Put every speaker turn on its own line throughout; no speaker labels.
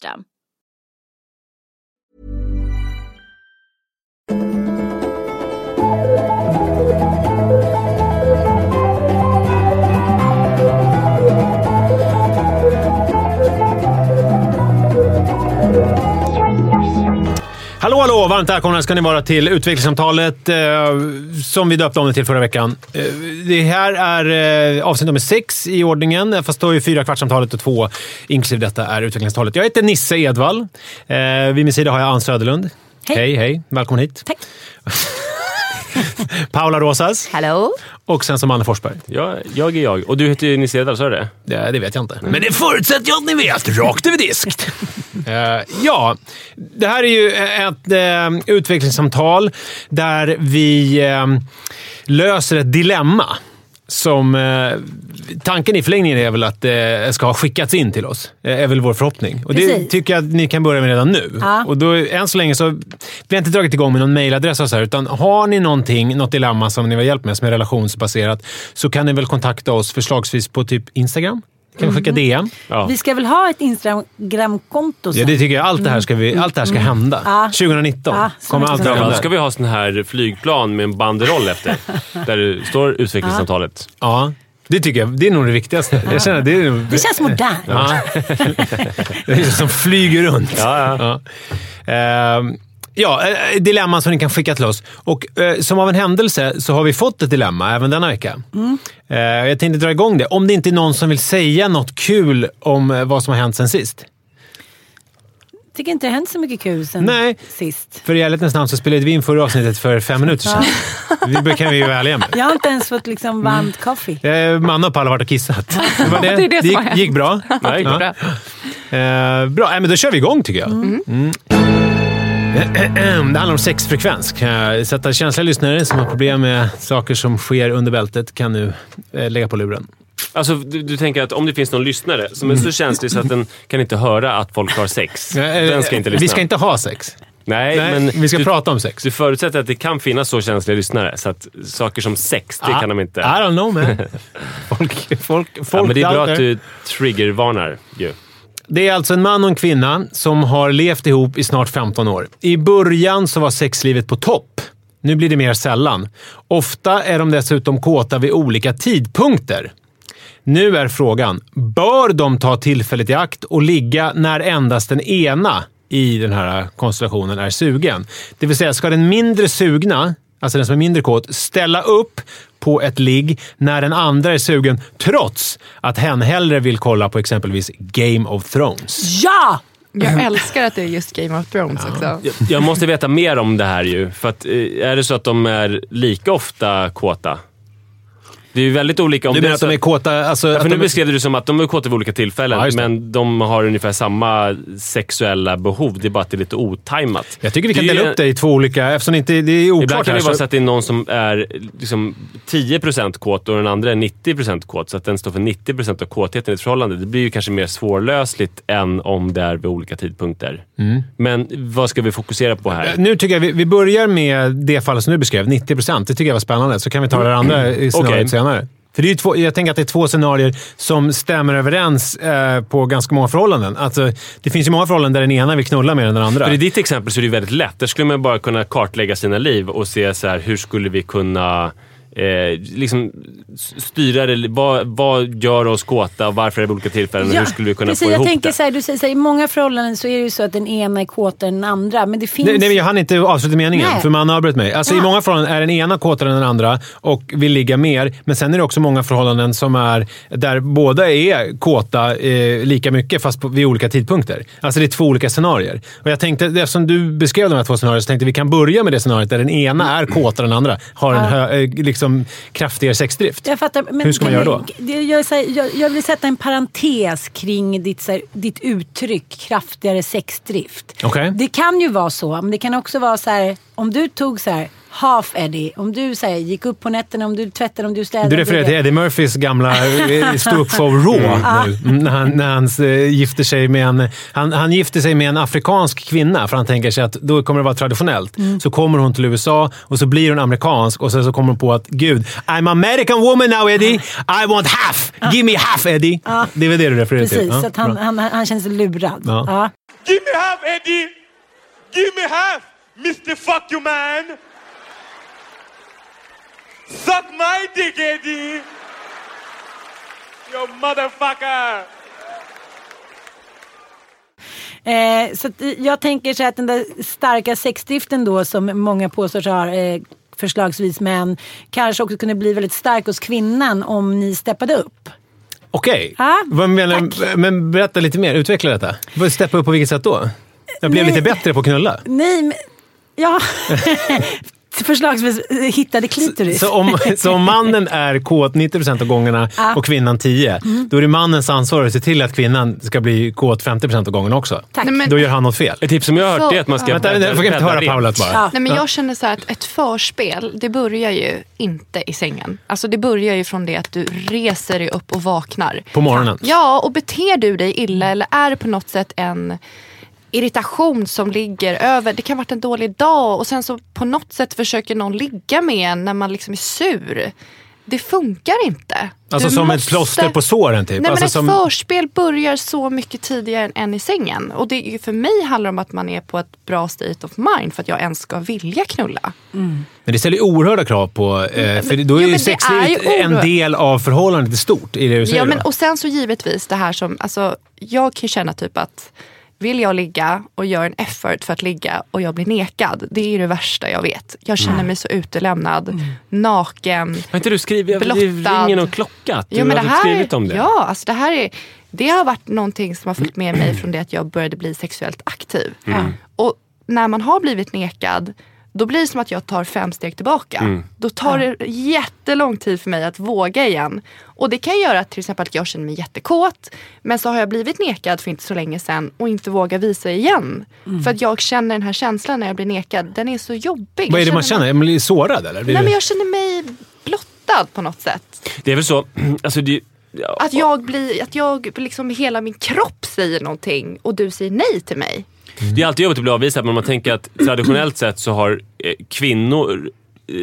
system.
Hallå, hallå! Varmt välkomna ska ni vara till utvecklingssamtalet eh, som vi döpte om det till förra veckan. Eh, det här är eh, avsnitt nummer sex i ordningen, fast då är fyra kvartssamtalet och två inklusive detta är utvecklingssamtalet. Jag heter Nisse Edvall. Eh, vid min sida har jag Ann Söderlund.
Hej.
hej! hej. Välkommen hit.
Tack.
Paula Rosas.
Hello.
Och sen som Anna Forsberg.
Ja, jag är jag. Och du heter ju Nisse Edvall, sa du det?
Det, det vet jag inte. Men det förutsätter jag att ni vet. Rakt över disk. Eh, ja, det här är ju ett eh, utvecklingssamtal där vi eh, löser ett dilemma. Som, eh, tanken i förlängningen är väl att det ska ha skickats in till oss. Eh, är väl vår förhoppning. Och det
Precis.
tycker jag att ni kan börja med redan nu.
Ja.
Och då, än så länge så vi har inte dragit igång med någon mejladress och så här, utan har ni någonting, något dilemma som ni vill ha hjälp med som är relationsbaserat så kan ni väl kontakta oss förslagsvis på typ Instagram. Kan vi skicka DM?
Ja.
Vi ska väl ha ett Instagramkonto sen?
Ja, det tycker jag. Allt det här ska, vi, allt det här ska hända.
Ja.
2019
Ja,
kommer allt det hända.
då ska vi ha sån här flygplan med en banderoll efter. där det står utvecklingssamtalet.
Ja, det tycker jag. Det är nog det viktigaste. Jag känner, det, är,
Det känns modernt.
Ja. det är som flyger runt.
Ja,
Ja. Ehm, ja, eh, dilemman som ni kan skicka till oss. Och eh, som av en händelse så har vi fått ett dilemma även denna vecka. Eh, jag tänkte dra igång det. Om det inte är någon som vill säga något kul om eh, vad som har hänt sen sist.
tycker inte det har hänt så mycket kul sen
Nej.
sist.
För i ärlighetens namn så spelade vi in förra avsnittet för fem minuter sedan. Det kan vi ju vara ärliga med.
Jag har inte ens fått liksom varmt kaffe.
Eh, Manna och Palle har varit och kissat. Det, var det.
Det är det
gick, gick bra.
Nej,
Ja.
Bra.
Eh, bra, men då kör vi igång tycker jag. Mm. Det handlar om sexfrekvens. Jag sätta känsliga lyssnare som har problem med saker som sker under bältet kan nu eh, lägga på luren.
Alltså, du, du tänker att om det finns någon lyssnare som är så känslig så att den kan inte höra att folk har sex. Den ska inte lyssna.
Vi ska inte ha sex.
Nej,
Nej,
men
vi ska
du,
prata om sex.
du förutsätter att det kan finnas så känsliga lyssnare. Så att saker som sex, det kan de inte.
I don't know man. Folk, folk, folk
ja, men det är bra att du triggervarnar ju.
Det är alltså en man och en kvinna som har levt ihop i snart 15 år. I början så var sexlivet på topp. Nu blir det mer sällan. Ofta är de dessutom kåta vid olika tidpunkter. Nu är frågan, bör de ta tillfället i akt och ligga när endast den ena i den här konstellationen är sugen? Det vill säga, ska den mindre sugna, alltså den som är mindre kåt, ställa upp på ett ligg när den andra är sugen, trots att hen hellre vill kolla på exempelvis Game of Thrones?
Ja!
Jag älskar att det är just Game of Thrones också.
Jag, jag måste veta mer om det här ju. För att, eh, är det så att de är lika ofta kåta? Det är ju väldigt olika. Om
Du menar
är
att de är kåta? Alltså,
Ja, för nu
de,
beskrev du det som att de är kåta vid olika tillfällen,
Ja,
men de har ungefär samma sexuella behov. Det är bara att det är lite otajmat.
jag tycker vi kan
Det är ju
dela upp det i två olika, eftersom det inte det är oklart
Ibland kan det vara så att det är någon som är liksom 10% kåt och den andra är 90% kåt, så att den står för 90% av kåtheten i ett förhållande. Det blir ju kanske mer svårlösligt än om det är vid olika tidpunkter.
Mm.
Men vad ska vi fokusera på här?
nu tycker jag vi, vi börjar med det fallet som du beskrev, 90 procent. Det tycker jag var spännande. Så kan vi ta det andra i scenariot Senare. För det är två, jag tänker att det är två scenarier som stämmer överens eh, på ganska många förhållanden. Alltså, det finns ju många förhållanden där den ena vill knulla mer än den andra.
För i ditt exempel så är det ju väldigt lätt. Där skulle man bara kunna kartlägga sina liv och se så här, hur skulle vi kunna eh, liksom styra det. Vad, vad gör oss kåta och varför är det vid olika tillfällen och hur skulle vi kunna
precis,
få
jag
ihop
tänker
det?
Så här, du säger så här, I många förhållanden så är det ju så att den ena är kåtare än den andra. Men det finns...
Nej, nej, men jag hann inte avsluta meningen,
Nej.
för man avbröt mig. Alltså, I
Ja.
många förhållanden är den ena kåtare än den andra och vill ligga mer. Men sen är det också många förhållanden som är där båda är kåta eh, lika mycket, fast på, vid olika tidpunkter. Alltså det är två olika scenarier. Och jag tänkte, eftersom du beskrev de här två scenarierna, så tänkte vi kan börja med det scenariot där den ena är kåtare än den andra. Har en hö, eh, liksom, kraftigare sexdrift.
Jag fattar, men
Hur ska man göra då?
Jag, jag, jag vill sätta en parentes kring ditt, så här, ditt uttryck kraftigare sexdrift.
Okej.
Det kan ju vara så, men det kan också vara så här, om du tog så här half Eddie, om du här, gick upp på nätterna, om du tvättade, om du städade.
Du refererar till Eddie Murphys gamla eh, ståuppshow Raw nu. Mm, När han, när han eh, gifter sig med en, han, han gifter sig med en afrikansk kvinna för han tänker sig att då kommer det vara traditionellt. Så kommer hon till USA och så blir hon amerikansk och sen så kommer hon på att gud, I'm American woman now Eddie. I want half. Give me half Eddie. Det är väl det du refererar till?
Precis,
Ja,
så att han, han, han känner sig lurad.
Ja.
Ja.
Give me half, Eddie! Give me half, Mr. Fuck You Man! Suck my dick, Eddie! You motherfucker!
Eh, så att, eh, jag tänker så att den där starka sexdriften då som många påstår sig ha, eh, förslagsvis män, kanske också kunde bli väldigt stark hos kvinnan om ni steppade upp.
Okej,
Ja,
Vad menar- men berätta lite mer. Utveckla detta. Steppa upp på vilket sätt då? Jag blev
Nej.
lite bättre på att knulla.
Nej, men... Ja. Förslagsvis eh, hittade klitoris.
Så om, så om mannen är kåt 90% av gångerna.
Mm.
och kvinnan 10, då är det mannens ansvar att se till att kvinnan ska bli kåt 50% av gångerna också.
Tack.
Nej, men-
Då gör han något fel.
Ett tips som jag har hört
Så-
är att man ska...
Vänta, jag får inte höra
rent.
Paulat bara.
Ja.
Nej, men jag känner så här att ett förspel, det börjar ju inte i sängen. Alltså det börjar ju från det att du reser dig upp och vaknar.
På morgonen.
Ja, och beter du dig illa eller är det på något sätt en irritation som ligger över. Det kan ha varit en dålig dag och sen så på något sätt försöker någon ligga med en när man liksom är sur. Det funkar inte.
Alltså
Du
som ett
måste-
plåster på såren typ.
Nej,
alltså
men ett
som...
förspel börjar så mycket tidigare än- i sängen. Och det är ju för mig handlar det om att man är på ett bra state of mind för att jag ens ska vilja knulla.
Men det ställer oerhörda krav på... Eh, för då är
Jo,
ju sexlivet
är ju
en del av förhållandet i stort. I det du säger
Ja, men,
då.
och sen så givetvis det här som, alltså, jag kan känna typ att vill jag ligga och gör en effort för att ligga och jag blir nekad. Det är det värsta jag vet. Jag känner mig så utelämnad, naken.
Har inte du skrivit? Det
Blottad.
ringer någon klocka. att Du
Jo, men det här,
skrivit om det.
Ja, alltså det här är, det har varit någonting som har följt med mig från det att jag började bli sexuellt aktiv. Och när man har blivit nekad, då blir det som att jag tar fem steg tillbaka. Då tar det jättelång tid för mig att våga igen. Och det kan göra att till exempel att jag känner mig jättekåt, men så har jag blivit nekad för inte så länge sedan och inte vågar visa igen. För att jag känner den här känslan när jag blir nekad, den är så jobbig.
Vad är det man känner? Man blir sårad eller?
Nej men jag känner mig blottad på något sätt.
Det är väl så. Alltså, det, ja,
Att jag blir, att jag liksom hela min kropp säger någonting och du säger nej till mig.
Det är alltid jobbigt att bli avvisad, men man tänker att traditionellt sett så har eh, kvinnor eh,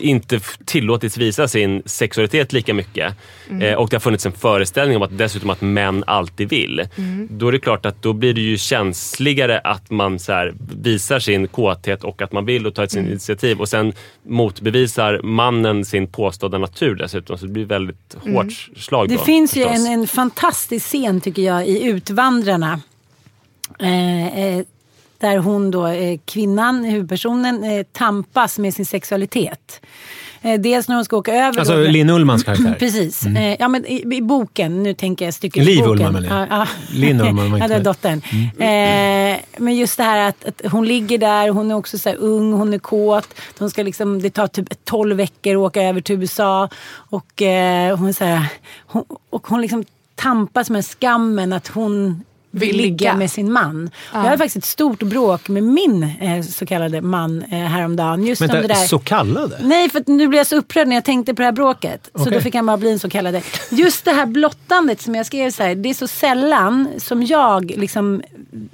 inte tillåtits visa sin sexualitet lika mycket. Eh, och det har funnits en föreställning om att dessutom att män alltid vill. Då är det klart att då blir det ju känsligare att man så här, visar sin kåthet och att man vill och tar ett sin initiativ. Och sen motbevisar mannen sin påstådda natur dessutom. Så det blir väldigt hårt slag
Det
då,
finns ju en, en fantastisk scen tycker jag i Utvandrarna. Eh, eh, där hon då, eh, kvinnan, huvudpersonen, tampas med sin sexualitet. Dels när hon ska åka över...
Alltså
då,
Linn Ullmans karaktär.
Precis. Eh, ja, men i, I boken, nu tänker jag stycket
Liv
i boken.
Ullman, menar jag.
Ja, ja.
Linn Ullman
ja, det är dottern. Eh, men just det här att, att hon ligger där, hon är också så ung, hon är kåt. De ska liksom, det tar typ 12 veckor att åka över till USA. Och eh, hon så här, hon, och hon liksom tampas med skammen att hon vill ligga med sin man. Jag hade faktiskt ett stort bråk med min eh, så kallade man eh, häromdagen. Just om det
Vänta,
där.
så kallade?
Nej, för att nu blev jag så upprörd när jag tänkte på det här bråket. Så
Okej.
då fick han bara bli en så kallade. Just det här blottandet som jag skrev så här. Det är så sällan som jag liksom,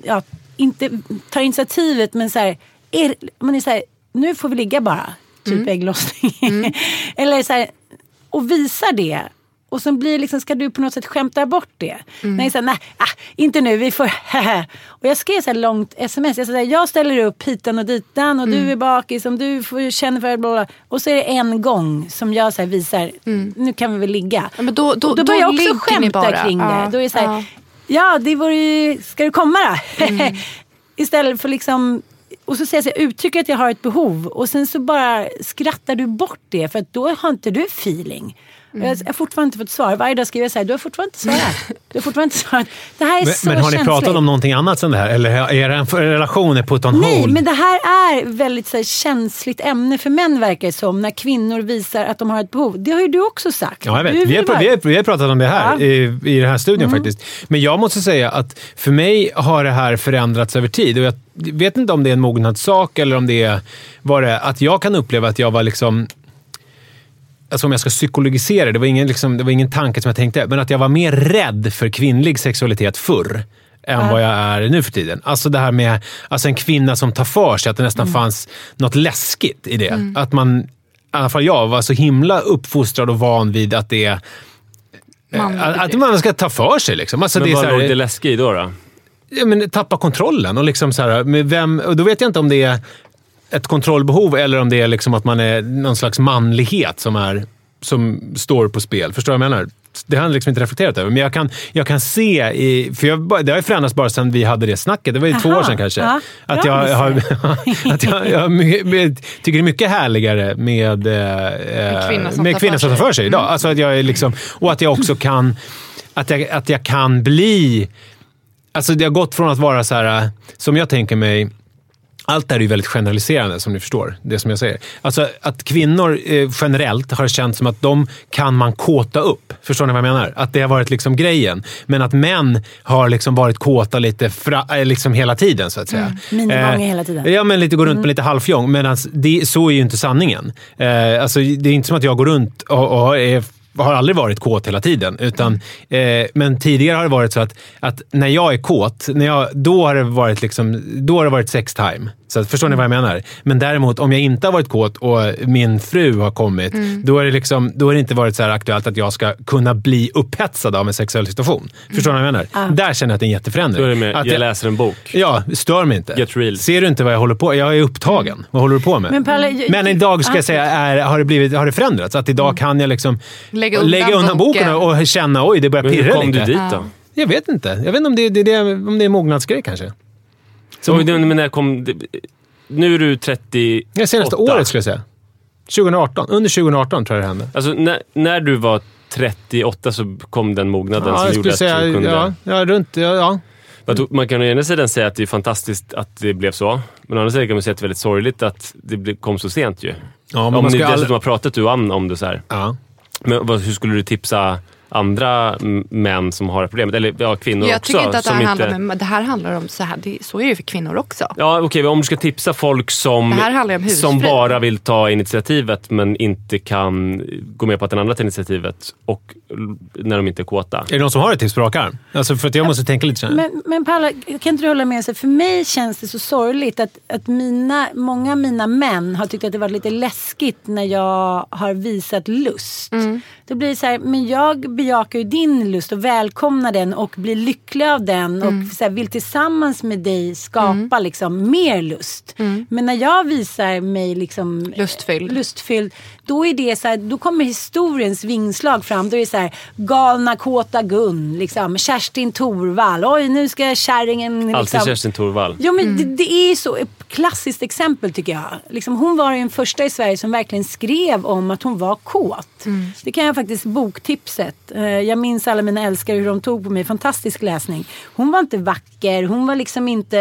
ja, inte tar initiativet men så här, är, man är så här, nu får vi ligga bara. Typ ägglossning. Eller så här, och visar det. Och så blir liksom, ska du på något sätt skämta bort det?
Mm.
Nej, så nej ah, inte nu, vi får Och jag skrev så här långt sms. Jag, så här, jag ställer upp hitan och ditan och
Mm.
du är bakis, om du får känna för bla, bla. Och så är det en gång som jag så visar, nu kan vi väl ligga.
Mm. Ja, men då, då,
och då börjar jag
ligger
också skämta kring det.
Ja,
Då är det så här,
ja.
ja det vore ju, ska du komma då?
Mm.
Istället för liksom och så säger jag här, uttrycker att jag har ett behov och sen så bara skrattar du bort det för att då har inte du feeling.
Mm.
Jag har fortfarande inte fått svar. Varje dag skriver jag så här, du har fortfarande inte svarat. Du har fortfarande inte svarat. Det här är
Men,
så
men har ni
känsligt.
pratat om någonting annat sen det här? Eller är er relation är put on
Nej,
hold?
men det här är väldigt så här, känsligt ämne för män verkar det som. När kvinnor visar att de har ett behov. Det har ju du också sagt.
Ja, jag vet. Vi har,
vara-
vi, har, vi har pratat om det här
Ja. Mm.
i, i den här studien faktiskt. Men jag måste säga att för mig har det här förändrats över tid. Och jag vet inte om det är en mognadssak eller om det är var det, att jag kan uppleva att jag var liksom Alltså om jag ska psykologisera, det var, ingen, liksom, det var ingen tanke som jag tänkte, men att jag var mer rädd för kvinnlig sexualitet förr än vad jag är nu för tiden. Alltså det här med alltså en kvinna som tar för sig, att det nästan fanns något läskigt i det. Att man, i alla fall jag, var så himla uppfostrad och van vid att det är
Manlig
att, man ska ta för sig. Liksom. Alltså,
Men
det är
vad
så här,
låg det läskiga i då? då?
ja, men, tappa kontrollen. Och liksom så här, med vem, och då vet jag inte om det är ett kontrollbehov eller om det är liksom att man är någon slags manlighet som, är, som står på spel. Förstår du vad jag menar? Det har jag liksom inte reflekterat över. Men jag kan, jag kan se, i, för jag, det har ju förändrats bara sedan vi hade det snacket. Det var ju två
Aha,
år sedan kanske.
ja.
att jag, har, att jag, jag mycket- med, tycker det är mycket härligare med, eh,
kvinna som
med
tar
kvinnor som tar för sig idag. Alltså att jag är liksom, och att jag också kan, att jag, att jag kan bli Alltså det har gått från att vara så här, äh, som jag tänker mig, allt det här är ju väldigt generaliserande som ni förstår, det som jag säger. Alltså att kvinnor eh, generellt har känt som att de kan man kåta upp. Förstår ni vad jag menar? Att det har varit liksom grejen. Men att män har liksom varit kåta lite fra, eh, liksom hela tiden så att säga.
minigångar hela tiden.
Ja, men lite går runt med lite halvfjång. Det, så är ju inte sanningen. Eh, alltså, det är inte som att jag går runt och, och är har aldrig varit kåt hela tiden. Utan, eh, men tidigare har det varit så att, att när jag är kåt, när jag, då, har det varit liksom, då har det varit sex time. Så att, förstår ni vad jag menar? Men däremot om jag inte har varit kåt och min fru har kommit, då, är det liksom, då har det inte varit så här aktuellt att jag ska kunna bli upphetsad av en sexuell situation. Förstår ni vad jag menar? Där känner jag att det är en jätteförändring.
Då är det mer,
att
jag läser en bok.
Ja, stör mig inte.
Get real.
Ser du inte vad jag håller på med? Jag är upptagen. Vad håller du på med?
Men Palle, jag-
Men idag ska
Ja.
jag säga, är, har, det blivit, har det förändrats? Att idag kan jag liksom
Lägga undan
boken
boken.
och känna, oj, det börjar
Men hur
pirra
kom
lite.
du dit då?
Jag vet inte. Jag vet inte om det, det, det, om det är mognadsgrej kanske.
Så, men när kom... det- Nu är du 38.
Det senaste året skulle jag säga. 2018. Under 2018 tror jag det hände.
Alltså, när, när du var 38 så kom den mognaden
Ja,
som
jag
gjorde
skulle
att
säga,
du kunde...
ja, ja, runt, ja, ja.
Man kan å ena sidan säga att det är fantastiskt att det blev så. Men å andra sidan kan man säga att det är väldigt sorgligt att det kom så sent ju.
ja men
om
man
ni dessutom
all...
har pratat du och Ann om det så här.
ja.
Men vad, hur skulle du tipsa andra män som har problemet? Eller ja, kvinnor
Jag
också.
tycker inte att det här handlar om, men det här handlar om så här, det, så är det för kvinnor också.
Ja, okej. om du ska tipsa folk som,
om
som bara vill ta initiativet men inte kan gå med på att den andra tar initiativet och när de inte är kåta.
Är det någon som har ett tips på rak arm? Alltså för att jag måste tänka lite så här.
Men, men Paula, kan inte du hålla med? Sig? För mig känns det så sorgligt att, att mina, många av mina män har tyckt att det varit lite läskigt när jag har visat lust. Då blir det så här, men jag bejakar ju din lust och välkomnar den och blir lycklig av den och så här, vill tillsammans med dig skapa liksom, mer lust. Men när jag visar mig liksom,
Lustfylld.
lustfylld, då är det så här, då kommer historiens vingslag fram. Då är det så här, galna kåta Gun, liksom, Kerstin Thorvall, oj nu ska kärringen...
Alltid
Liksom,
Kerstin Thorvall.
Ja men det, det är så ett klassiskt exempel tycker jag. Liksom, hon var den första i Sverige som verkligen skrev om att hon var kåt. Det kan jag faktiskt, boktipset. Eh, Jag minns alla mina älskare hur de tog på mig. Fantastisk läsning. Hon var inte vacker, hon var liksom inte,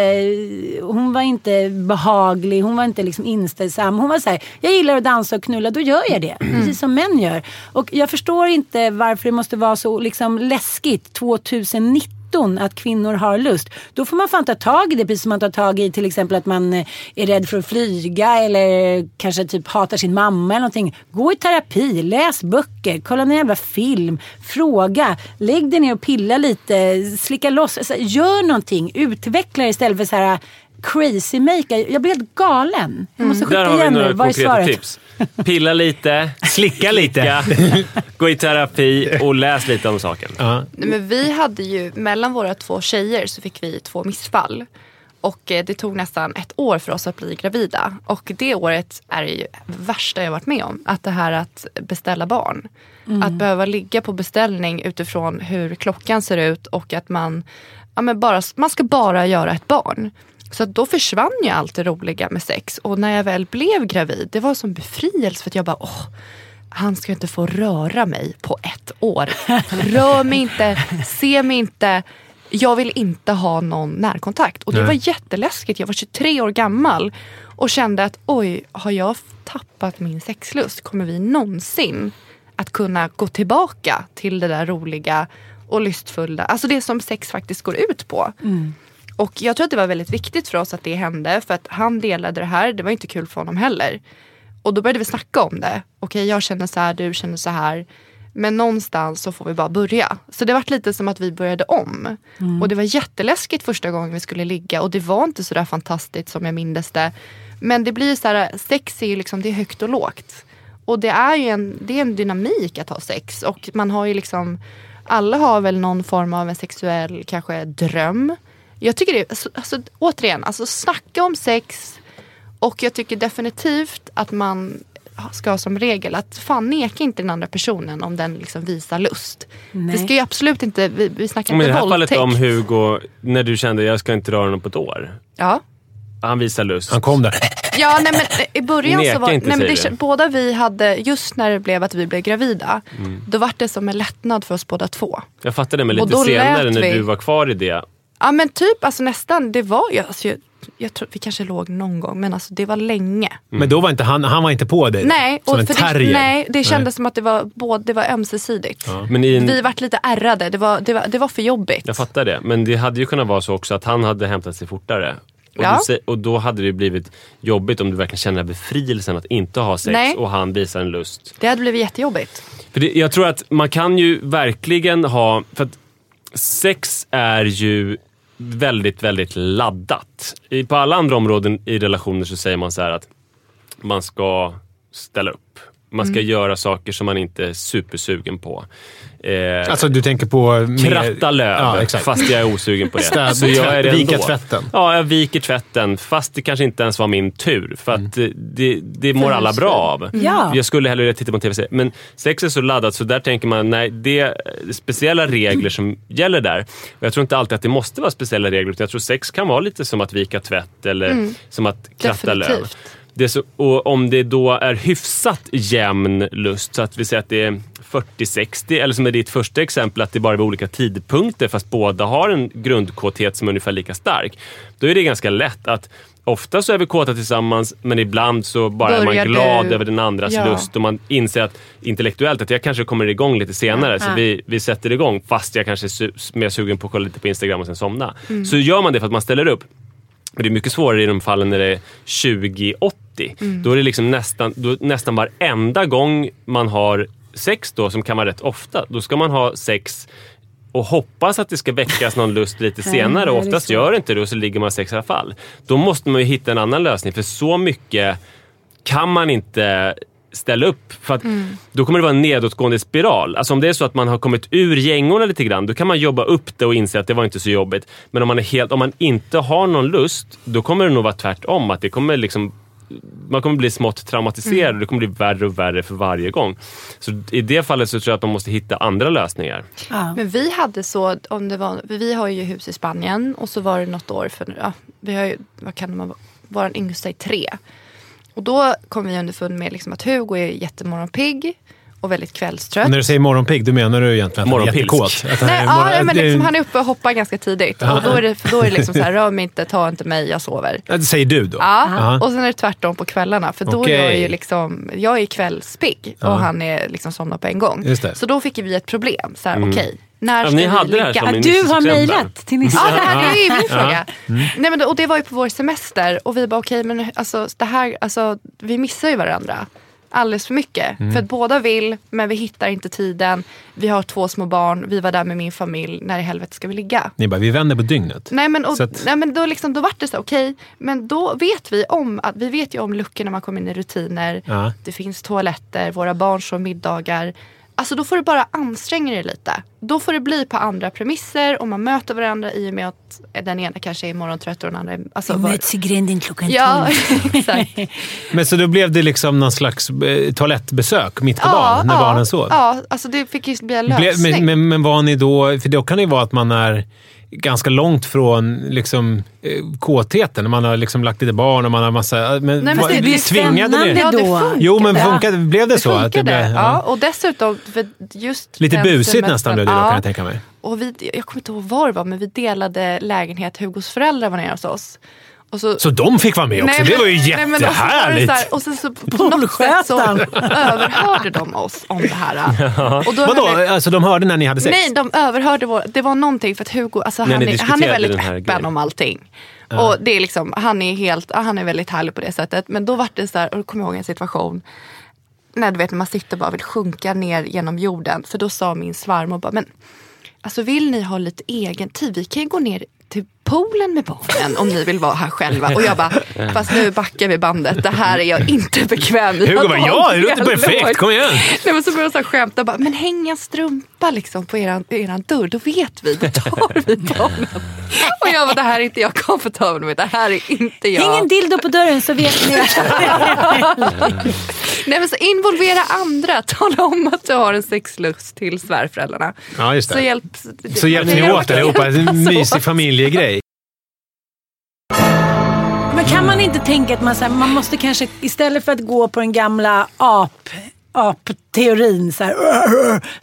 hon var inte behaglig, hon var inte liksom inställsam. Hon var så här, jag gillar att dansa och knulla, då gör jag det. Precis som män gör. Och jag förstår inte varför det måste vara så liksom läskigt 2019 att kvinnor har lust. Då får man fan ta tag i det precis som man tar tag i till exempel att man eh, är rädd för att flyga eller kanske typ hatar sin mamma eller någonting. Gå i terapi, läs böcker, kolla en jävla film, fråga, lägg dig ner och pilla lite, slicka loss. Alltså, gör någonting, utveckla istället för så här crazy makeup. Jag blir helt galen. Jag måste skicka
Där har vi några
nu. Vad är
konkreta
svaret?
tips. Pilla lite,
Slicka lite.
slicka, gå i terapi och läs lite om saken.
Ja.
Nej, Men vi hade ju, mellan våra två tjejer så fick vi två missfall. Och eh, det tog nästan ett år för oss att bli gravida. Och det året är det ju värsta jag varit med om. Att det här att beställa barn. Att behöva ligga på beställning utifrån hur klockan ser ut och att man, ja, men bara, man ska bara göra ett barn. Så då försvann ju allt det roliga med sex. Och när jag väl blev gravid, det var som befrielse för att jag bara, åh, han ska inte få röra mig på ett år. Rör mig inte, se mig inte. Jag vill inte ha någon närkontakt. Och det var jätteläskigt. Jag var 23 år gammal och kände att oj, har jag tappat min sexlust? Kommer vi någonsin att kunna gå tillbaka till det där roliga och lystfulla? Alltså det som sex faktiskt går ut på. Och jag tror att det var väldigt viktigt för oss att det hände för att han delade det här. Det var inte kul för honom heller. Och då började vi snacka om det. Okej, jag känner så här, du känner så här. Men någonstans så får vi bara börja. Så det var lite som att vi började om. Och det var jätteläskigt första gången vi skulle ligga och det var inte så där fantastiskt som jag mindes det. Men det blir så här, sex är ju liksom, det är högt och lågt. Och det är ju en, det är en dynamik att ha sex. Och man har ju liksom, alla har väl någon form av en sexuell kanske dröm. Jag tycker det, alltså, alltså, återigen, alltså snacka om sex. Och jag tycker definitivt att man ska ha som regel att fan neka inte den andra personen om den liksom visar lust.
Nej.
Det ska ju absolut inte, vi, vi snackar
Men i
inte
det här fallet
våldtäkt.
om Hugo, när du kände jag ska inte röra honom på ett år.
Ja.
Han visar lust.
Han kom där.
Ja, nej, men eh, i början
Neka
så var
inte,
nej, men det,
du.
båda vi hade, just när det blev att vi blev gravida,
Mm.
då var det som en lättnad för oss båda två.
Jag fattar det, men lite senare när
vi-
du var kvar i det.
Ja men typ alltså nästan, det var ju, alltså, jag, jag tror, vi kanske låg någon gång men alltså det var länge.
Men då var inte han, han var inte på dig?
Nej,
Som
och
en
för
terrier?
det, nej, det kändes som att det var, både, det var ömsesidigt.
Men i en,
Vi vart lite ärrade, det var, det var, det var för jobbigt.
Jag fattar det, men det hade ju kunnat vara så också att han hade hämtat sig fortare. Och,
Ja.
du, och då hade det blivit jobbigt om du verkligen känner befrielsen att inte ha sex
Nej.
och han visar en lust.
Det hade blivit jättejobbigt.
För det, jag tror att man kan ju verkligen ha... För att sex är ju väldigt, väldigt laddat. I, på alla andra områden i relationer så säger man så här att man ska ställa upp. Man ska göra saker som man inte är supersugen på. Eh,
Alltså du tänker på... mer-
Kratta löv,
Ja, exakt.
fast jag är osugen på det.
Städ-
Så jag är det
vika
ändå.
tvätten.
Ja, jag viker tvätten. Fast det kanske inte ens var min tur. För att
Mm.
eh, det, det mår alla bra av.
Ja.
Jag skulle hellre titta på en tv-serie. Men sex är så laddat så där tänker man, nej, det är speciella regler som gäller där. Och jag tror inte alltid att det måste vara speciella regler. Utan jag tror sex kan vara lite som att vika tvätt eller som att kratta löv.
Definitivt.
Är så, och om det då är hyfsat jämn lust, så att vi säger att det är 40-60, eller som i ditt första exempel, att det bara är vid olika tidpunkter fast båda har en grundkåthet som är ungefär lika stark. Då är det ganska lätt att Ofta så är vi kåta tillsammans men ibland så bara är
Börjar
man glad
du-
över den andras
Ja.
lust och man inser att intellektuellt att jag kanske kommer igång lite senare. Så
Ja.
vi, vi sätter igång fast jag kanske är su- mer sugen på att kolla lite på Instagram och sen somna.
Mm.
Så gör man det för att man ställer upp. Men det är mycket svårare i de fallen när det är 20-80.
Mm.
Då är det liksom nästan, då nästan varenda gång man har sex då, som kan vara rätt ofta, då ska man ha sex och hoppas att det ska väckas någon lust lite senare. Och oftast gör det inte det och så ligger man sex i alla fall. Då måste man ju hitta en annan lösning för så mycket kan man inte ställa upp. För att Då kommer det vara en nedåtgående spiral. Alltså om det är så att man har kommit ur gängorna lite grann, då kan man jobba upp det och inse att det var inte så jobbigt. Men om man, är helt, om man inte har någon lust, då kommer det nog vara tvärtom. Att det kommer liksom, man kommer bli smått traumatiserad och det kommer bli värre och värre för varje gång. Så i det fallet så tror jag att man måste hitta andra lösningar.
Ja.
Men vi hade så, om det var, vi har ju hus i Spanien och så var det något år för, ja, vi har ju, vad kan man, vår yngsta är tre. Och då kom vi underfund med liksom att Hugo är jättemorgonpigg och väldigt kvällstrött.
Och när du säger morgonpigg, då menar du egentligen att han är jättekåt? Att han
Nej,
är
ja,
morgon-
nej, men
det är-
liksom, han är uppe och hoppar ganska tidigt. Och då är det, för då är det liksom så här, rör mig inte, ta inte mig, jag sover.
Ja, Det säger du då?
Ja,
Aha.
och sen är det tvärtom på kvällarna. För då är jag ju liksom, jag är kvällspigg och han är liksom somnad på en gång.
Just det.
Så då fick vi ett problem. Så här, okej, när
Ja, ni
vi
hade det här som en-
Du har mejlat till Nisse.
Ja, det här är ju min fråga. Nej, men, och det var ju på vår semester och vi bara okej men alltså, det här, alltså, vi missar ju varandra. alldeles för mycket. För att båda vill men vi hittar inte tiden. Vi har två små barn, vi var där med min familj. När i helvete ska vi ligga?
Ni bara, vi vänder på dygnet.
Nej men, och,
att-
nej, men då, liksom, då vart det så, okej, men då vet vi om att vi vet ju om luckor när man kommer in i rutiner.
Ja.
Det finns toaletter, våra barn får middagar. Alltså då får du bara anstränga dig lite. Då får det bli på andra premisser och man möter varandra i och med att den ena kanske är morgontrött och den andra är... Alltså,
Vi
var-
möts i gränden klockan
Ja,
tolv.
exakt.
Men så då blev det liksom någon slags eh, toalettbesök mitt på dagen när
ja,
barnen sov?
Ja, alltså det fick ju bli en
Ble,
lösning.
men, men, men var ni då... För då kan det ju vara att man är ganska långt från liksom, eh, kåtheten. när Man har liksom lagt lite barn och man har massa... Men,
men
vad-
det blir
tvingade
spännande
ni?
ja, det
då.
Jo, men
Ja.
funkade, blev det, så?
Det
att det blev,
ja. och dessutom, för just
Lite busigt nästan blev det då,
ja.
kan jag tänka mig.
Och vi, jag kommer inte ihåg var det var, men vi delade lägenhet. Hugos föräldrar var nere hos oss. Och så,
Så de fick vara med också?
Nej,
det var ju
men- nej, och så var det
jättehärligt!
så här- Och sen så på något sätt så överhörde de oss om det här. Och då
Vadå?
jag-
Alltså de hörde när ni hade sex?
Nej, de överhörde vår, Det var någonting för att Hugo, alltså, han, är, han är väldigt öppen
grejen.
om allting. Och det är liksom, han är helt, han är väldigt härlig på det sättet. Men då var det så här, och då kommer jag ihåg en situation. När du vet när man sitter och bara vill sjunka ner genom jorden. För då sa min svärmor bara, men alltså vill ni ha lite egen tid? Vi kan ju gå ner poolen med barnen om ni vill vara här själva. Och jag bara, fast nu backar vi bandet. Det här är jag inte bekväm i.
Hugo bara,
Jag
ja, det låter
dialog."
perfekt. Kom igen!
Nej, men så började här skämta. Bara, men hänga en strumpa liksom på eran, eran dörr, då vet vi. Då tar vi barnen. Och jag bara, det här är inte jag komfortabel med. Det här är inte jag.
Häng en dildo på dörren så vet ni.
Nej, men så involvera andra. Tala om att du har en sexlust till svärföräldrarna.
Ja, just det.
Så hjälp,
Så hjälps ni åt allihopa. En mysig familjegrej.
Men kan man inte tänka att man, så här, man måste kanske istället för att gå på den gamla ap ap-teorin så, här,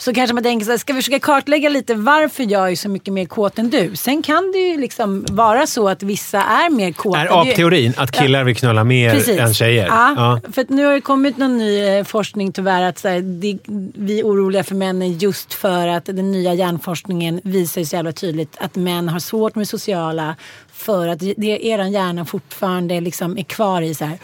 så kanske man tänker så här, ska vi försöka kartlägga lite varför jag är så mycket mer kåt än du? Sen kan det ju liksom vara så att vissa är mer kåta.
Är apteorin att killar vill knulla mer
Precis.
än tjejer?
Ja, för att nu har det kommit någon ny eh, forskning tyvärr att så här, det, vi är oroliga för männen just för att den nya hjärnforskningen visar så jävla tydligt att män har svårt med sociala för att det, eran hjärna fortfarande liksom är kvar i så här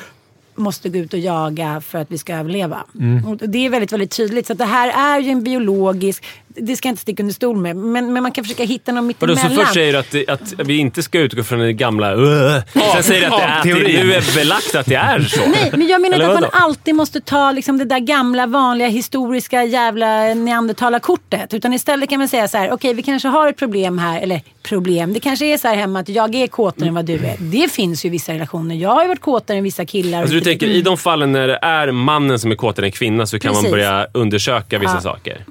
måste gå ut och jaga för att vi ska överleva.
Mm.
Det är väldigt, väldigt tydligt. Så det här är ju en biologisk, det ska jag inte sticka under stol med, men, men man kan försöka hitta något
Vadå,
mittemellan.
så först säger du att, det- att vi inte ska utgå från den gamla uh, Sen säger du att det, är, att det
Teorin.
nu är belagt att det är så.
Nej, men jag menar att man alltid måste ta liksom det där gamla vanliga historiska jävla neandertalarkortet. Utan istället kan man säga så här, okej vi kanske har ett problem här, eller problem, det kanske är så här hemma att jag är kåtare än vad du är. Det finns ju i vissa relationer. Jag har ju varit kåtare än vissa killar.
Alltså du tänker i de fallen när det är mannen som är kåtare än kvinna så kan man
Precis.
börja undersöka vissa
Ja.
saker.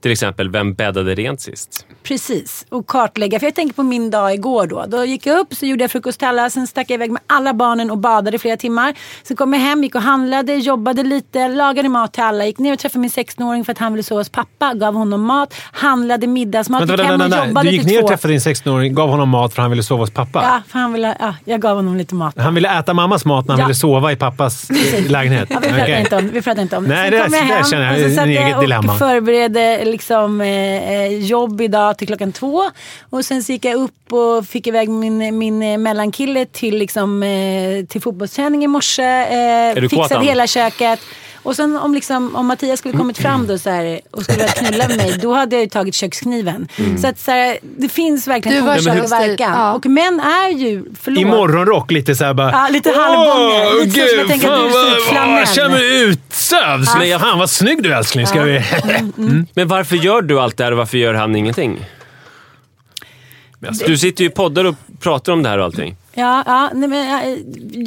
Till exempel, vem bäddade rent sist?
Precis, och kartlägga. För jag tänker på min dag igår då. Då gick jag upp, så gjorde jag frukost till alla, sen stack jag iväg med alla barnen och badade i flera timmar. Sen kom jag hem, gick och handlade, jobbade lite, lagade mat till alla. Gick ner och träffade min 16-åring för att han ville sova hos pappa. Gav honom mat, handlade middagsmat,
Vänta,
gick hem och jobbade
Du gick ner och träffade din 16-åring, gav honom mat för han ville sova hos pappa?
Ja, för han ville, ja, jag gav honom lite mat.
Han ville äta mammas mat när han
Ja.
ville sova i pappas lägenhet?
Ja, vi, pratar
Okej.
inte om, vi pratar inte om
Nej,
Sen
det-
kom jag
det
hem
känner jag
och så satt jag
dilemma.
och förberedde liksom, eh, eh, jobb idag till klockan två. Och sen så gick jag upp och fick iväg min, min eh, mellankille till, liksom, eh, till fotbollsträning i morse. Eh, fixade hela köket. Och sen om, liksom, om Mattias skulle kommit fram då, så här, och skulle vilja knulla med mig, då hade jag ju tagit kökskniven.
Mm.
Så att så här, det finns verkligen
Du var
orsak och verkan.
ja.
Och män är ju, förlåt.
I morgonrock lite såhär bara...
Ja, lite halvgången.
Åh,
Lite så som jag
gud,
tänker att du ser ut
vad-
flanell.
Jag känner mig utsövd. Ja. Fan vad snygg du är älskling. Ska vi...
Men varför gör du allt det här och varför gör han ingenting? Du sitter ju i poddar och pratar om det här och allting.
Ja, ja nej, men eh,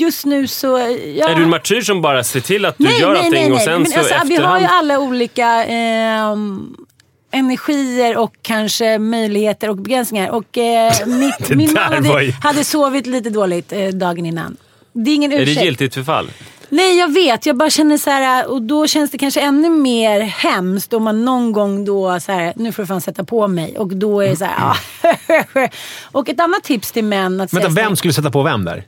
just nu så... Ja.
Är du en martyr som bara ser till att du gör allting och sen
men
så
alltså, Vi har
efterhand...
ju alla olika ehm, energier och kanske möjligheter och begränsningar. Och eh, mitt, min man hade,
ju-
hade sovit lite dåligt eh, dagen innan. Det är ingen
Är det
ursäkt.
giltigt förfall?
Nej, jag vet. Jag bara känner så här, och då känns det kanske ännu mer hemskt om man någon gång då så här, nu får du fan sätta på mig. Och då är det så här, ja. Och ett annat tips till män att
Vänta, vem skulle sätta på vem där?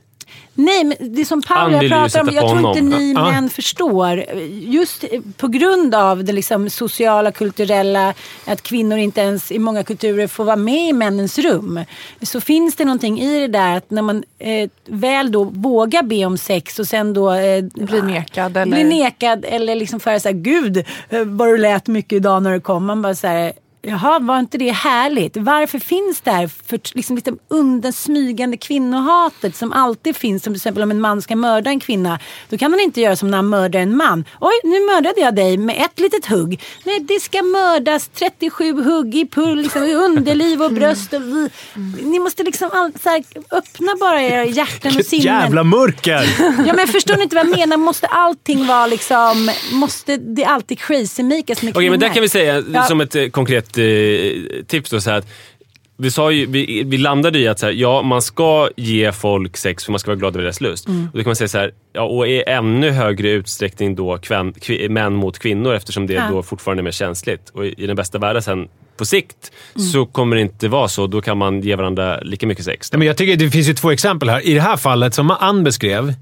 Nej, men det som Paula pratar om, jag tror inte
honom.
ni
Ja.
män förstår. Just på grund av det liksom sociala, kulturella, att kvinnor inte ens i många kulturer får vara med i männens rum. Så finns det någonting i det där att när man eh, väl då vågar be om sex och sen då eh,
Blir nekad eller-
blir nekad eller liksom för så här, gud eh, vad du lät mycket idag när du kom. Man bara så här, Jaha, var inte det härligt? Varför finns det här för, liksom, lite undersmygande kvinnohatet som alltid finns? Som till exempel om en man ska mörda en kvinna. Då kan han inte göra som när han mördar en man. Oj, nu mördade jag dig med ett litet hugg. Nej, det ska mördas 37 hugg i pull, liksom, i underliv och bröst. Och, ni måste liksom all, så här, öppna bara era hjärtan och sinnen.
Jävla mörker!
Ja men förstår ni inte vad jag menar? Måste allting vara liksom, måste det alltid crazy-makas med
Okej, men där
kvinnor?
kan vi säga
Ja.
som ett eh, konkret eh, tips då, så här att vi, sa ju, vi, vi landade i att så här, ja, man ska ge folk sex för man ska vara glad över deras lust.
Mm.
Och då kan man säga så här, ja, och i ännu högre utsträckning då kvän, kvi, män mot kvinnor eftersom det
Ja.
då fortfarande är mer känsligt. Och i, i den bästa världen sen på sikt
Mm.
så kommer det inte vara så. Då kan man ge varandra lika mycket sex.
Nej, men jag tycker det finns ju två exempel här. I det här fallet, som Ann beskrev,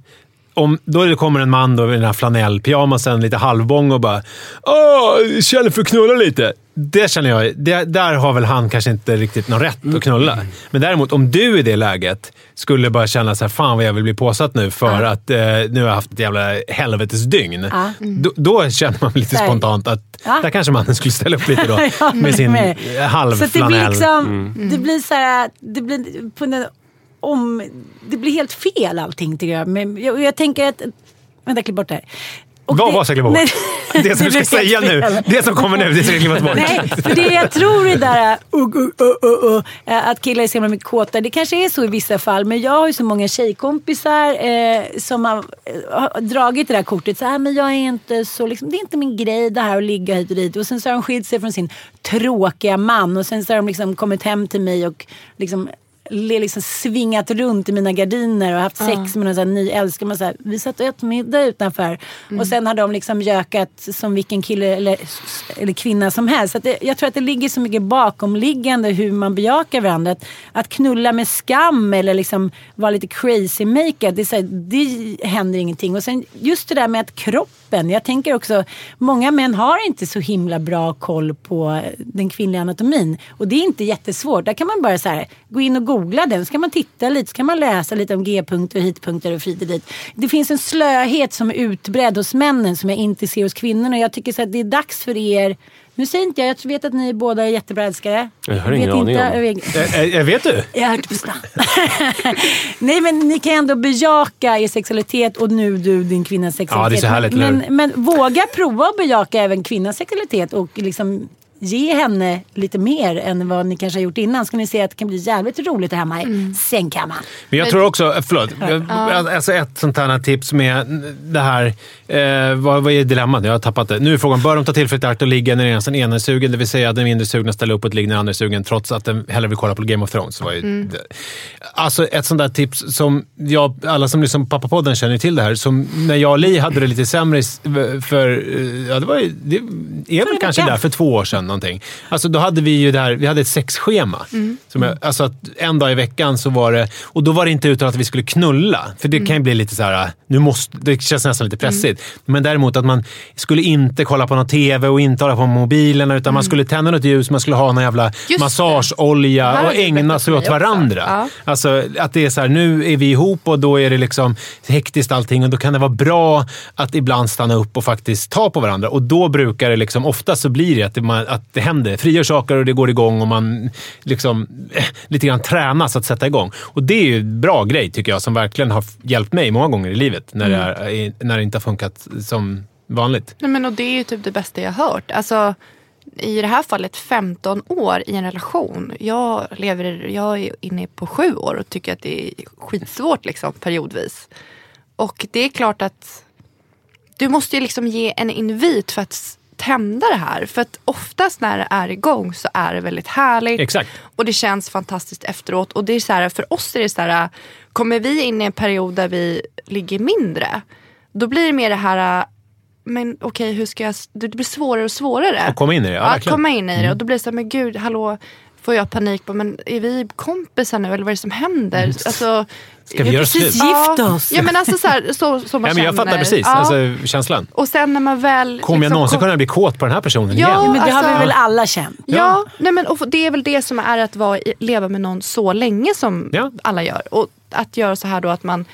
om, då det kommer en man då i den här flanellpyjamasen, lite halvbång och bara Åh, känner för att knulla lite. Det känner jag, det, där har väl han kanske inte riktigt någon rätt att knulla. Men däremot, om du i det läget skulle bara känna så här, fan vad jag vill bli påsatt nu för att eh, nu har jag haft ett jävla helvetesdygn.
Ja.
Då, då känner man lite spontant att där kanske mannen skulle ställa upp lite då.
Ja,
med sin
med. Så det blir
halvflanell.
liksom, det blir så här, det blir på en, om, det blir helt fel allting tycker jag. Men jag, jag tänker att, vänta klipp bort det här. Och
Vad
det-
var bort?
Nej,
Det som du ska säga nu, det som kommer nu, det klippas bort.
Nej, för det jag tror är där uh, uh, uh, uh, uh, att killar är så himla mycket kåta. Det kanske är så i vissa fall. Men jag har ju så många tjejkompisar eh, som har, eh, har dragit det där kortet. Så här, men jag är inte så, liksom, det är inte min grej det här att ligga hit och dit. Och sen så har de skilt sig från sin tråkiga man. Och sen så har de liksom kommit hem till mig och liksom liksom svingat runt i mina gardiner och haft sex med någon ny älskare. Man så här, vi satt och åt middag utanför. Och sen har de liksom gökat som vilken kille eller, eller kvinna som helst. Så det, jag tror att det ligger så mycket bakomliggande hur man bejakar varandra. Att, att knulla med skam eller liksom vara lite crazy makeup, det, så här, det händer ingenting. Och sen just det där med att kroppen. Jag tänker också, många män har inte så himla bra koll på den kvinnliga anatomin. Och det är inte jättesvårt. Där kan man bara så här, gå in och googla den. Så kan man titta lite, så kan man läsa lite om G-punkter, hitpunkter och frit och dit. Det finns en slöhet som är utbredd hos männen som jag inte ser hos kvinnorna. Jag tycker så att det är dags för er nu säger inte jag, jag vet att ni båda är jättebra älskare.
Jag har ingen
vet
aning om.
inte,
Eh, eh, vet du?
jag har hört på. Nej men ni kan ändå bejaka er sexualitet och nu du din kvinnas sexualitet.
Ja, det är så härligt,
men,
hur?
men våga prova att bejaka även kvinnans sexualitet och liksom ge henne lite mer än vad ni kanske har gjort innan. Ska ni se att det kan bli jävligt roligt hemma i sängkammaren.
Men jag tror också, förlåt, alltså ett sånt här tips med det här, eh, vad, vad är dilemmat? Jag har tappat det. Nu är frågan, bör de ta tillfället i akt och ligga när den ena är sugen? Det vill säga att den mindre sugna ställer upp och ligger när den andra är sugen, trots att den hellre vill kolla på Game of Thrones. Var ju det. Alltså ett sånt där tips som jag, alla som lyssnar på Pappapodden känner till det här. Som när jag och Li hade det lite sämre för, eh, ja det var ju, det är väl kanske där för två år sedan någonting. Alltså då hade vi ju där, vi hade ett sexschema. Som jag, alltså att en dag i veckan så var det, och då var det inte utan att vi skulle knulla. För det kan ju bli lite så här, nu måste, det känns nästan lite pressigt. Men däremot att man skulle inte kolla på någon TV och inte hålla på mobilerna utan man skulle tända något ljus, man skulle ha någon jävla
det.
massageolja
Det här
och ägna sig åt varandra.
Ja.
Alltså att det är så här, nu är vi ihop och då är det liksom hektiskt allting och då kan det vara bra att ibland stanna upp och faktiskt ta på varandra. Och då brukar det liksom, ofta så blir det att det, man, att det händer. Frigör saker och det går igång och man liksom eh, lite grann tränas att sätta igång. Och det är ju en bra grej tycker jag som verkligen har hjälpt mig många gånger i livet när, det, är, när det inte har funkat som vanligt.
Nej, men och det är ju typ det bästa jag har hört. Alltså, I det här fallet 15 år i en relation. Jag, lever, jag är inne på sju år och tycker att det är skitsvårt liksom, periodvis. Och det är klart att du måste ju liksom ge en invit för att tända det här. För att oftast när det är igång så är det väldigt härligt.
Exakt.
Och det känns fantastiskt efteråt. Och det är så här, för oss är det så här, kommer vi in i en period där vi ligger mindre. Då blir det mer det här, men okej hur ska jag, det blir svårare och svårare.
Och komma in i det, ja, verkligen.
komma in i det. Och då blir det så här, men gud, hallå. Får jag panik på, men är vi kompisar nu eller vad är det som händer? Alltså,
Mm. Ska vi
har
göra
precis
slut?
gift
ja,
oss.
Ja men alltså så, här, så, så man
Ja, men jag
känner.
fattar precis
Ja.
alltså, känslan.
och sen när man väl...
Kommer jag
liksom
någonsin
kom-
kunna bli kåt på den här personen
Ja,
igen?
Men det har
alltså-
vi väl alla känt?
Ja, nej men, och det är väl det som är att vara, leva med någon så länge som
Ja.
alla gör. Och att göra så här då att man,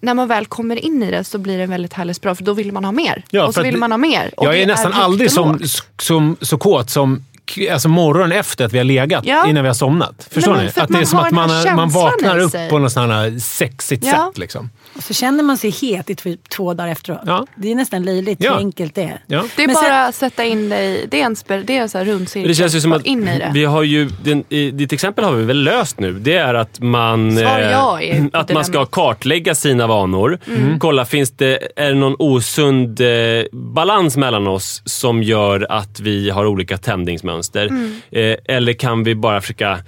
när man väl kommer in i det så blir det en väldigt härlig spiral för då vill man ha mer.
Ja,
och så vill man ha mer. Och
Jag är nästan
högt
aldrig som, som, så kåt som Alltså morgonen efter att vi har legat,
Ja.
innan vi har somnat. Förstår
men
ni? Att
att
det är som att man, man vaknar upp
sig.
på något sånt här sexigt
Ja.
sätt. Liksom.
Och så känner man sig het i typ två dagar efteråt.
Ja.
Det är nästan löjligt
Ja.
hur enkelt det är.
Ja.
Det är
Men
bara att sätta in dig, det är en, spär, det är en så här rund cirkel.
Det känns ju som att
in i det.
vi har ju, den, i ditt exempel har vi väl löst nu. Det är att man,
Svar
eh, att man ska kartlägga sina vanor.
Mm.
Kolla, finns det, är det någon osund eh, balans mellan oss som gör att vi har olika tändningsmönster?
Mm.
Eh, eller kan vi bara försöka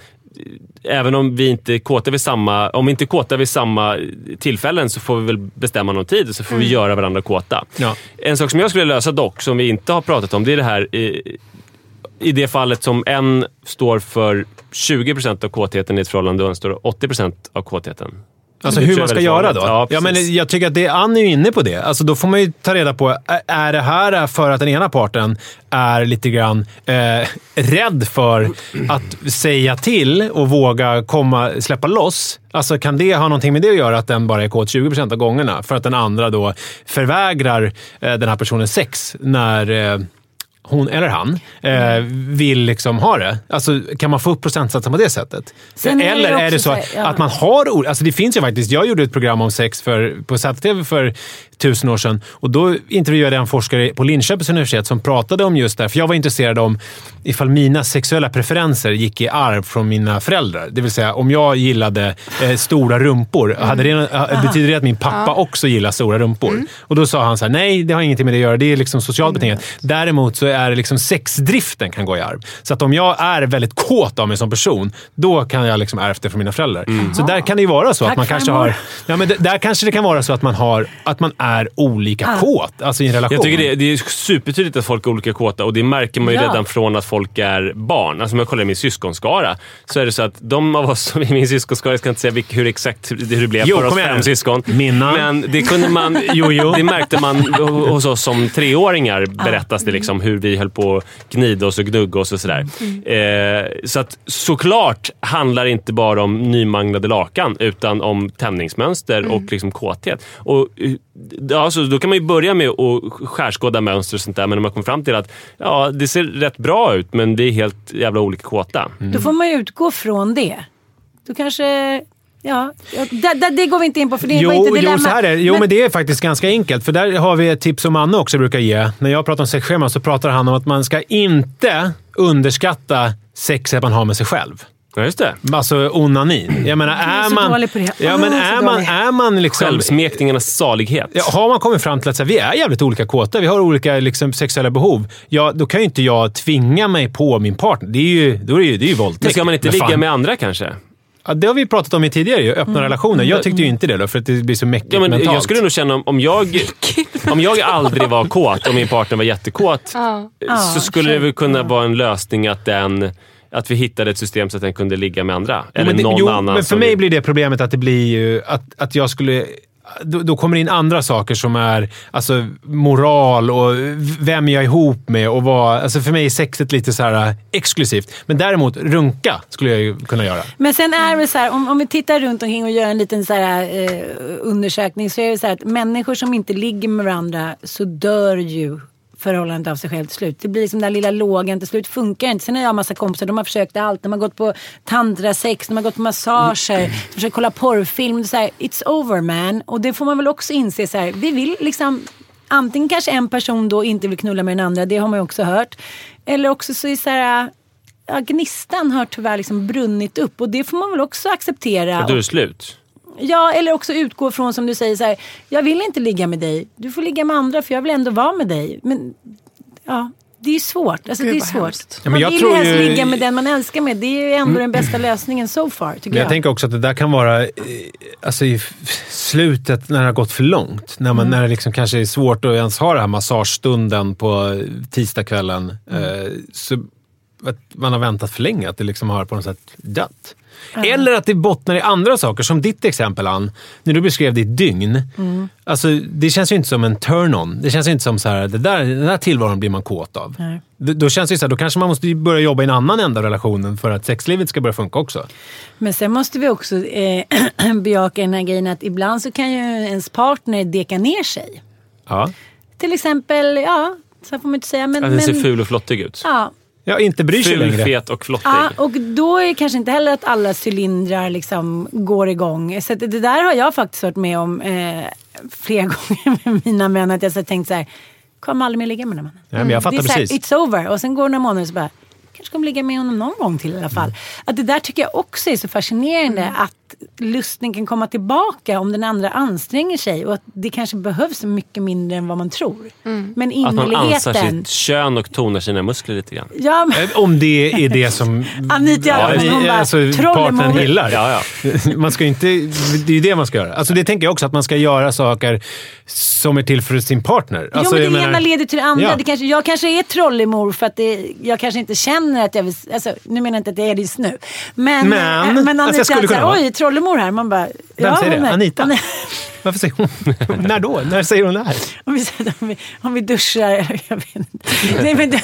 Även om vi inte är kåta vid samma, om vi inte är kåta vid samma tillfällen så får vi väl bestämma någon tid och så får vi göra varandra kåta.
Ja.
En sak som jag skulle lösa dock, som vi inte har pratat om, det är det här i, i det fallet som en står för 20% av kåtheten i ett förhållande och en står för 80% av kåtheten.
Alltså hur man ska göra då?
Ja,
Ja, men jag tycker att det, Ann är ju inne på det. Alltså då får man ju ta reda på, är det här för att den ena parten är lite grann eh, rädd för att säga till och våga komma, släppa loss? Alltså kan det ha någonting med det att göra, att den bara är kåt 20% av gångerna? För att den andra då förvägrar eh, den här personen sex när eh, hon eller han eh, vill liksom ha det. Alltså, kan man få upp procentsatsen på det sättet?
Sen är det
eller är det så att,
ja.
att man har alltså Det finns ju faktiskt, jag gjorde ett program om sex för, på ZTV för tusen år sedan och då intervjuade jag en forskare på Linköpings universitet som pratade om just det här. För jag var intresserad om ifall mina sexuella preferenser gick i arv från mina föräldrar. Det vill säga om jag gillade eh, stora rumpor, hade det, eh, betyder det att min pappa också gillar stora rumpor? Och då sa han så här, nej det har ingenting med det att göra. Det är liksom socialt betingat. Däremot så är det liksom sexdriften kan gå i arv. Så att om jag är väldigt kåt av mig som person, då kan jag liksom ärvt det från mina föräldrar. Så där kan det ju vara så att
Tack
man
för
kanske har... Ja, men där kanske det kan vara så att man, har, att man är olika kåt, alltså i en relation.
Jag tycker det, det är supertydligt att folk är olika kåta och det märker man ju
Ja.
redan från att folk är barn. Alltså om jag kollar min syskonskara så är det så att de av oss som är i min syskonskara, jag ska inte säga vilka, hur exakt hur det blev
Jo,
för oss
igen
fem syskon.
Mina.
Men det kunde man, jo, jo. det märkte man hos oss som treåringar berättas det liksom hur vi höll på att gnida oss och gnugga oss och sådär. Eh, så att såklart handlar det inte bara om nymanglade lakan utan om tändningsmönster och liksom kåthet. Och, eh, ja, så då kan man ju börja med att skärskåda mönster och sånt där men när man kommer fram till att ja, det ser rätt bra ut men det är helt jävla olika kåta.
Då får man ju utgå från det. Då kanske... Ja, det, det, det går vi inte in på för det var
Jo,
inte
jo,
dilemma.
så här är, jo men... det är faktiskt ganska enkelt. För där har vi ett tips som Anne också brukar ge. När jag pratar om sexschema så pratar han om att man ska inte underskatta sexet man har med sig själv.
Ja, just det.
Alltså onanin. Jag menar,
är
är
så
man...
dålig på det.
Ja, men är man, är man liksom...
Självsmekningarnas salighet.
Ja, har man kommit fram till att så här, vi är jävligt olika kåta, vi har olika liksom, sexuella behov, ja, då kan ju inte jag tvinga mig på min partner. Det är ju, då är det ju, det är ju våldtäkt.
Men ska man inte
Men
ligga med andra kanske?
Ja, det har vi pratat om i tidigare ju, öppna relationer. Jag tyckte ju inte det då, för att det blir så mäckigt
Ja, men
mentalt.
jag skulle nog känna om, om, jag, om jag aldrig var kåt och min partner var jättekåt
Ja.
så skulle det väl kunna vara en lösning att, den, att vi hittade ett system så att den kunde ligga med andra.
Jo,
Eller
men det,
någon
jo,
annan.
men för mig
vill-
blir det problemet att det blir ju att, att jag skulle... Då, då kommer det in andra saker som är alltså, moral och vem jag är ihop med och vad... Alltså för mig är sexet lite så här äh, exklusivt. Men däremot, runka skulle jag ju kunna göra.
Men sen är det så här, om, om vi tittar runt omkring och gör en liten så här, eh, undersökning så är det så här att människor som inte ligger med varandra så dör ju förhållandet av sig själv till slut. Det blir liksom den där lilla lågan, till slut funkar inte. Sen har jag en massa kompisar, de har försökt allt. De har gått på tantrasex, de har gått på massager, försökt kolla porrfilm. Det är här, It's over man. Och det får man väl också inse så här, vi vill liksom Antingen kanske en person då inte vill knulla med den andra, det har man ju också hört. Eller också så är så här, ja, gnistan har tyvärr liksom brunnit upp och det får man väl också acceptera.
Då är det slut.
Ja, eller också utgå från som du säger så här, jag vill inte ligga med dig. Du får ligga med andra för jag vill ändå vara med dig. Men ja, det är svårt. Alltså,
Gud,
det är svårt.
Ja, men
man
jag
vill
tror
ju helst ligga med den man älskar med. Det är ju ändå den bästa lösningen so far, tycker
Men jag
jag.
tänker också att det där kan vara eh, alltså i slutet när det har gått för långt. När, man, när det liksom kanske är svårt att ens ha den här massagestunden på tisdagskvällen. Eh, så att man har väntat för länge. Att det liksom har på något sätt dött. Eller att det bottnar i andra saker, som ditt exempel Ann. När du beskrev ditt dygn.
Mm.
Alltså, det känns ju inte som en turn-on. Det känns ju inte som så här, det där, den här tillvaron blir man kåt av.
Nej.
Då, då känns det ju så här, då kanske man måste börja jobba i en annan ända av relationen för att sexlivet ska börja funka också.
Men sen måste vi också eh, bejaka den här grejen att ibland så kan ju ens partner deka ner sig.
Ja.
Till exempel, ja, så får man inte säga. Men,
Att den ser
men,
ful och flottig ut.
Ja,
Ja, inte bryr sig längre.
fet och flottig.
Ja, och då är det kanske inte heller att alla cylindrar liksom går igång. Så det där har jag faktiskt varit med om eh, flera gånger med mina män. Att jag så tänkt så här, kommer aldrig mer ligga med den här mannen.
Nej, men jag fattar
det är så här,
precis.
it's over. Och sen går några månader och så bara, kanske kommer ligga med honom någon gång till i alla fall. Att det där tycker jag också är så fascinerande. Att lusten kan komma tillbaka om den andra anstränger sig. Och att det kanske behövs mycket mindre än vad man tror. Men
Att man ansar
innerligheten.
sitt kön och tonar sina muskler lite grann.
Ja, men,
Eh, Om det är det som
Anita
ja,
hon
ni-
bara,
alltså, partnern gillar.
Ja,
Man ska inte, det är ju det man ska göra. Alltså, det tänker jag också, att man ska göra saker som är till för sin partner. Alltså,
jo, men det
menar-
ena leder till det andra.
Ja.
Det kanske, jag kanske är trollemor för att det, jag kanske inte känner att jag vill... Alltså, nu menar jag inte att jag är det just nu. Men,
Men,
men
alltså,
Anita
jag skulle kunna vara.
oj, trollemor här. Man bara...
Vem
ja,
säger det?
är-
Anita?
är-
Varför säger hon... När då? När säger hon det här?
Om vi, om, vi, om vi duschar, jag vet inte. Nej, men du,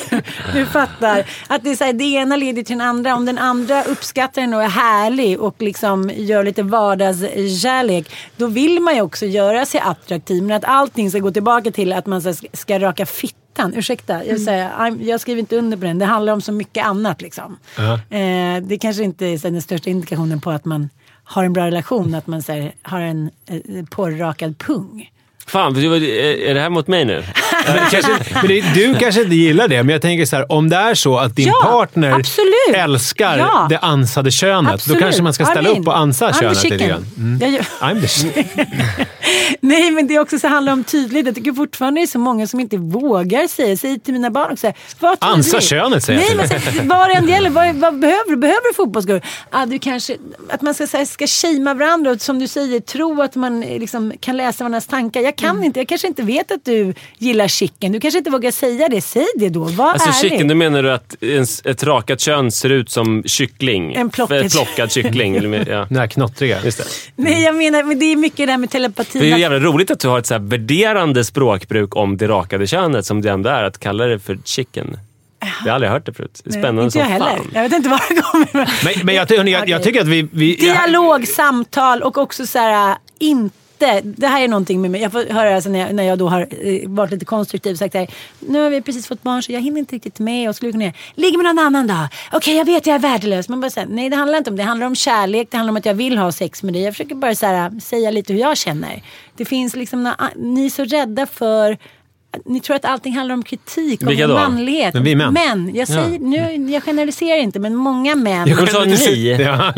du fattar. Att det, är så här, det ena leder till den andra. Om den andra uppskattar den och är härlig och liksom gör lite vardagskärlek. Då vill man ju också göra sig attraktiv. Men att allting ska gå tillbaka till att man här, ska- raka fittan. Ursäkta, jag, vill säga, jag skriver inte under på den. Det handlar om så mycket annat. Liksom.
Ja.
Eh, det kanske inte är den största indikationen på att man har en bra relation. Att man så här, har en eh, porrakad pung.
Fan, är det här mot mig nu?
Men, kanske, men det, du kanske inte gillar det, men jag tänker så här, om det är så att din
Ja,
partner
absolut.
älskar
Ja.
det ansade könet,
Absolut.
då kanske man ska ställa
in.
upp och ansa
I'm
könet lite grann. Mm.
Jag gör-
I'm the chicken.
Nej, men det är också så handlar om tydlighet. Jag tycker fortfarande det är så många som inte vågar säga. Säg till mina barn också. Var tydlig.
Ansa könet, säger jag
Nej,
till
men vad det än gäller. Vad, vad behöver du? Behöver du fotbollsskor? Ah, du kanske, att man ska, så här, ska shamea varandra och som du säger, tro att man eh, liksom, kan läsa varandras tankar. Jag kan
Mm.
inte. Jag kanske inte vet att du gillar chicken. Du kanske inte vågar säga det. Säg det då. Var
Alltså
ärlig.
chicken, då menar du att en, ett rakat kön ser ut som kyckling?
En plockad-
plockad kyckling. ja.
Den här knottriga.
Just det.
Nej, jag menar, men det är mycket det här med telepati.
Det är jävla roligt att du har ett så här värderande språkbruk om det rakade könet som det ändå är, att kalla det för chicken. Jag har aldrig hört det förut. Det är
Nej,
Spännande
inte jag
som
heller.
fan.
Jag vet inte var det kommer.
Men, men jag, hörni, jag, jag tycker att vi... vi
Dialog, samtal och också så här, äh, inte det här är någonting med mig. Jag får höra alltså när, jag, när jag då har eh, varit lite konstruktiv och sagt så här, nu har vi precis fått barn så jag hinner inte riktigt med och skulle kunna Ligg med någon annan då? Okej jag vet jag är värdelös. Man bara säger nej det handlar inte om det. Det handlar om kärlek. Det handlar om att jag vill ha sex med dig. Jag försöker bara så här, säga lite hur jag känner. Det finns liksom, ni är så rädda för ni tror att allting handlar om kritik, om manlighet.
Men vi är män.
Jag, säger, nu, jag generaliserar inte, men många män.
Jag ni.
Ja,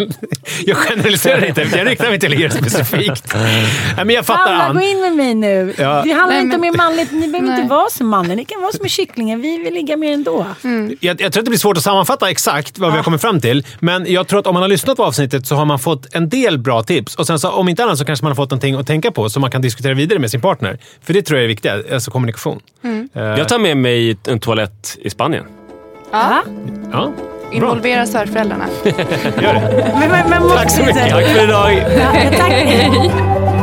jag generaliserar inte. Jag riktar mig till er specifikt. Nej, men jag fattar
Alla, gå in med mig nu.
Ja.
Det handlar
Nej,
inte om
men-
er manligt. Ni behöver
Nej.
inte vara som mannen. Ni kan vara som kycklingen. Vi vill ligga med er ändå.
Jag, jag tror att det blir svårt att sammanfatta exakt vad vi har kommit fram till. Men jag tror att om man har lyssnat på avsnittet så har man fått en del bra tips. Och sen så, om inte annat så kanske man har fått någonting att tänka på som man kan diskutera vidare med sin partner. För det tror jag är viktigt. Alltså kommunikation. Eh,
Jag tar med mig en toalett i Spanien.
Ja.
Ja,
Involvera svärföräldrarna.
gör det.
Men, men, men,
Tack så mycket.
Tack för idag!
Ja, tack.